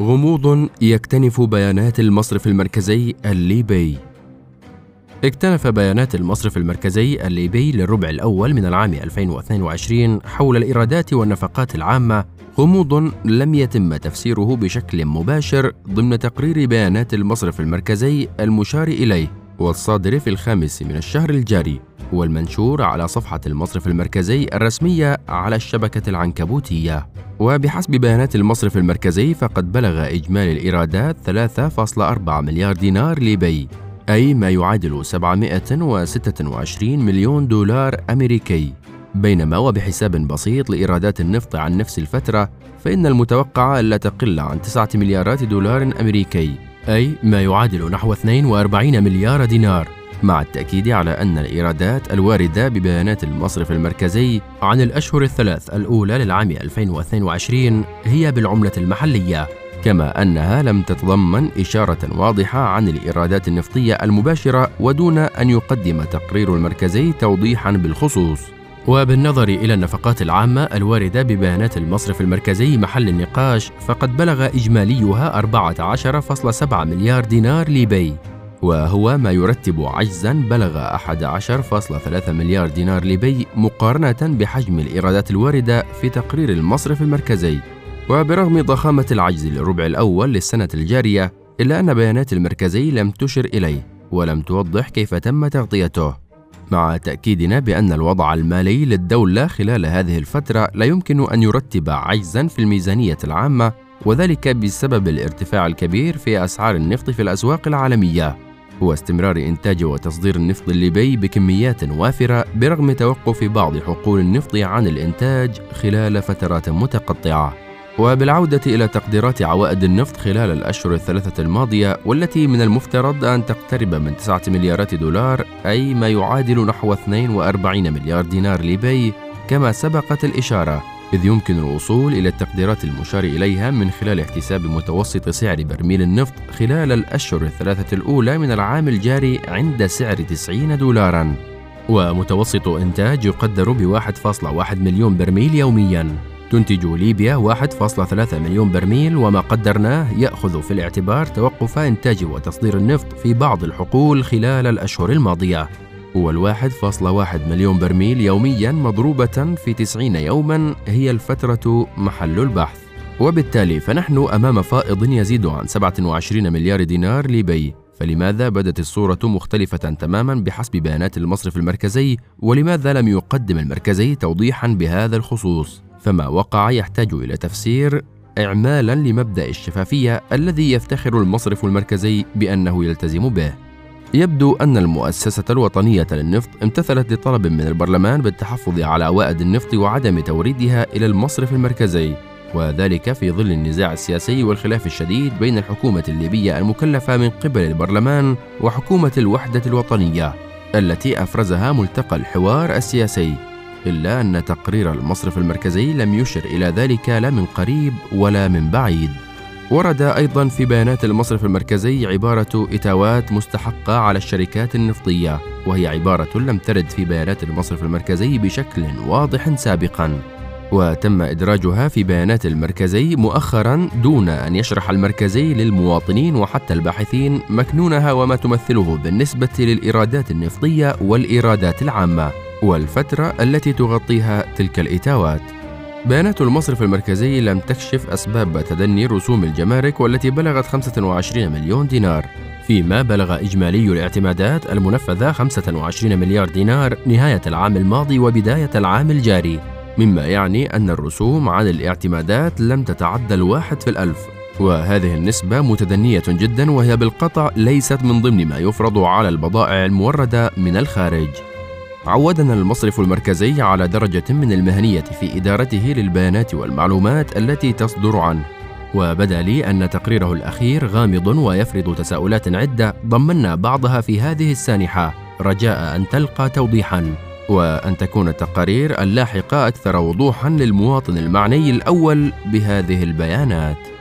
غموض يكتنف بيانات المصرف المركزي الليبي. اكتنف بيانات المصرف المركزي الليبي للربع الأول من العام 2022 حول الإيرادات والنفقات العامة. غموض لم يتم تفسيره بشكل مباشر ضمن تقرير بيانات المصرف المركزي المشار إليه والصادر في الخامس من الشهر الجاري. والمنشور على صفحة المصرف المركزي الرسمية على الشبكة العنكبوتية. وبحسب بيانات المصرف المركزي فقد بلغ إجمالي الإيرادات 3.4 مليار دينار ليبي أي ما يعادل 726 مليون دولار أمريكي. بينما وبحساب بسيط لإيرادات النفط عن نفس الفترة فإن المتوقع ألا تقل عن 9 مليارات دولار أمريكي أي ما يعادل نحو 42 مليار دينار. مع التأكيد على أن الإيرادات الواردة ببيانات المصرف المركزي عن الأشهر الثلاث الأولى للعام 2022 هي بالعملة المحلية كما أنها لم تتضمن إشارة واضحة عن الإيرادات النفطية المباشرة ودون أن يقدم تقرير المركزي توضيحا بالخصوص. وبالنظر إلى النفقات العامة الواردة ببيانات المصرف المركزي محل النقاش فقد بلغ إجماليها 14.7 مليار دينار ليبي وهو ما يرتب عجزا بلغ 11.3 مليار دينار ليبي مقارنة بحجم الإيرادات الواردة في تقرير المصرف المركزي. وبرغم ضخامة العجز للربع الأول للسنة الجارية إلا أن بيانات المركزي لم تشر إليه ولم توضح كيف تم تغطيته. مع تأكيدنا بأن الوضع المالي للدولة خلال هذه الفترة لا يمكن أن يرتب عجزا في الميزانية العامة وذلك بسبب الارتفاع الكبير في أسعار النفط في الأسواق العالمية. واستمرار إنتاج وتصدير النفط الليبي بكميات وافرة برغم توقف بعض حقول النفط عن الإنتاج خلال فترات متقطعة. وبالعودة إلى تقديرات عوائد النفط خلال الأشهر الثلاثة الماضية والتي من المفترض أن تقترب من 9 مليارات دولار أي ما يعادل نحو 42 مليار دينار ليبي كما سبقت الإشارة إذ يمكن الوصول إلى التقديرات المشار إليها من خلال احتساب متوسط سعر برميل النفط خلال الأشهر الثلاثة الأولى من العام الجاري عند سعر 90 دولاراً. ومتوسط إنتاج يقدر ب 1.1 مليون برميل يومياً. تنتج ليبيا 1.3 مليون برميل وما قدرناه يأخذ في الاعتبار توقف إنتاج وتصدير النفط في بعض الحقول خلال الأشهر الماضية. والواحد فاصلة واحد مليون برميل يوميا مضروبة في تسعين يوما هي الفترة محل البحث. وبالتالي فنحن أمام فائض يزيد عن 27 مليار دينار ليبي. فلماذا بدت الصورة مختلفة تماما بحسب بيانات المصرف المركزي؟ ولماذا لم يقدم المركزي توضيحا بهذا الخصوص؟ فما وقع يحتاج إلى تفسير إعمالا لمبدأ الشفافية الذي يفتخر المصرف المركزي بأنه يلتزم به. يبدو أن المؤسسة الوطنية للنفط امتثلت لطلب من البرلمان بالتحفظ على عوائد النفط وعدم توريدها إلى المصرف المركزي وذلك في ظل النزاع السياسي والخلاف الشديد بين الحكومة الليبية المكلفة من قبل البرلمان وحكومة الوحدة الوطنية التي أفرزها ملتقى الحوار السياسي. إلا أن تقرير المصرف المركزي لم يشر إلى ذلك لا من قريب ولا من بعيد. ورد أيضا في بيانات المصرف المركزي عبارة إتاوات مستحقة على الشركات النفطية وهي عبارة لم ترد في بيانات المصرف المركزي بشكل واضح سابقا. وتم إدراجها في بيانات المركزي مؤخرا دون أن يشرح المركزي للمواطنين وحتى الباحثين مكنونها وما تمثله بالنسبة للإيرادات النفطية والإيرادات العامة والفترة التي تغطيها تلك الإتاوات. بيانات المصرف المركزي لم تكشف أسباب تدني رسوم الجمارك والتي بلغت 25 مليون دينار. فيما بلغ إجمالي الاعتمادات المنفذة 25 مليار دينار نهاية العام الماضي وبداية العام الجاري مما يعني أن الرسوم عن الاعتمادات لم تتعدى الواحد في الألف. وهذه النسبة متدنية جدا وهي بالقطع ليست من ضمن ما يفرض على البضائع الموردة من الخارج. عودنا المصرف المركزي على درجة من المهنية في إدارته للبيانات والمعلومات التي تصدر عنه. وبدأ لي أن تقريره الأخير غامض ويفرض تساؤلات عدة ضمنا بعضها في هذه السانحة. رجاء أن تلقى توضيحا. وأن تكون التقارير اللاحقة أكثر وضوحا للمواطن المعني الأول بهذه البيانات.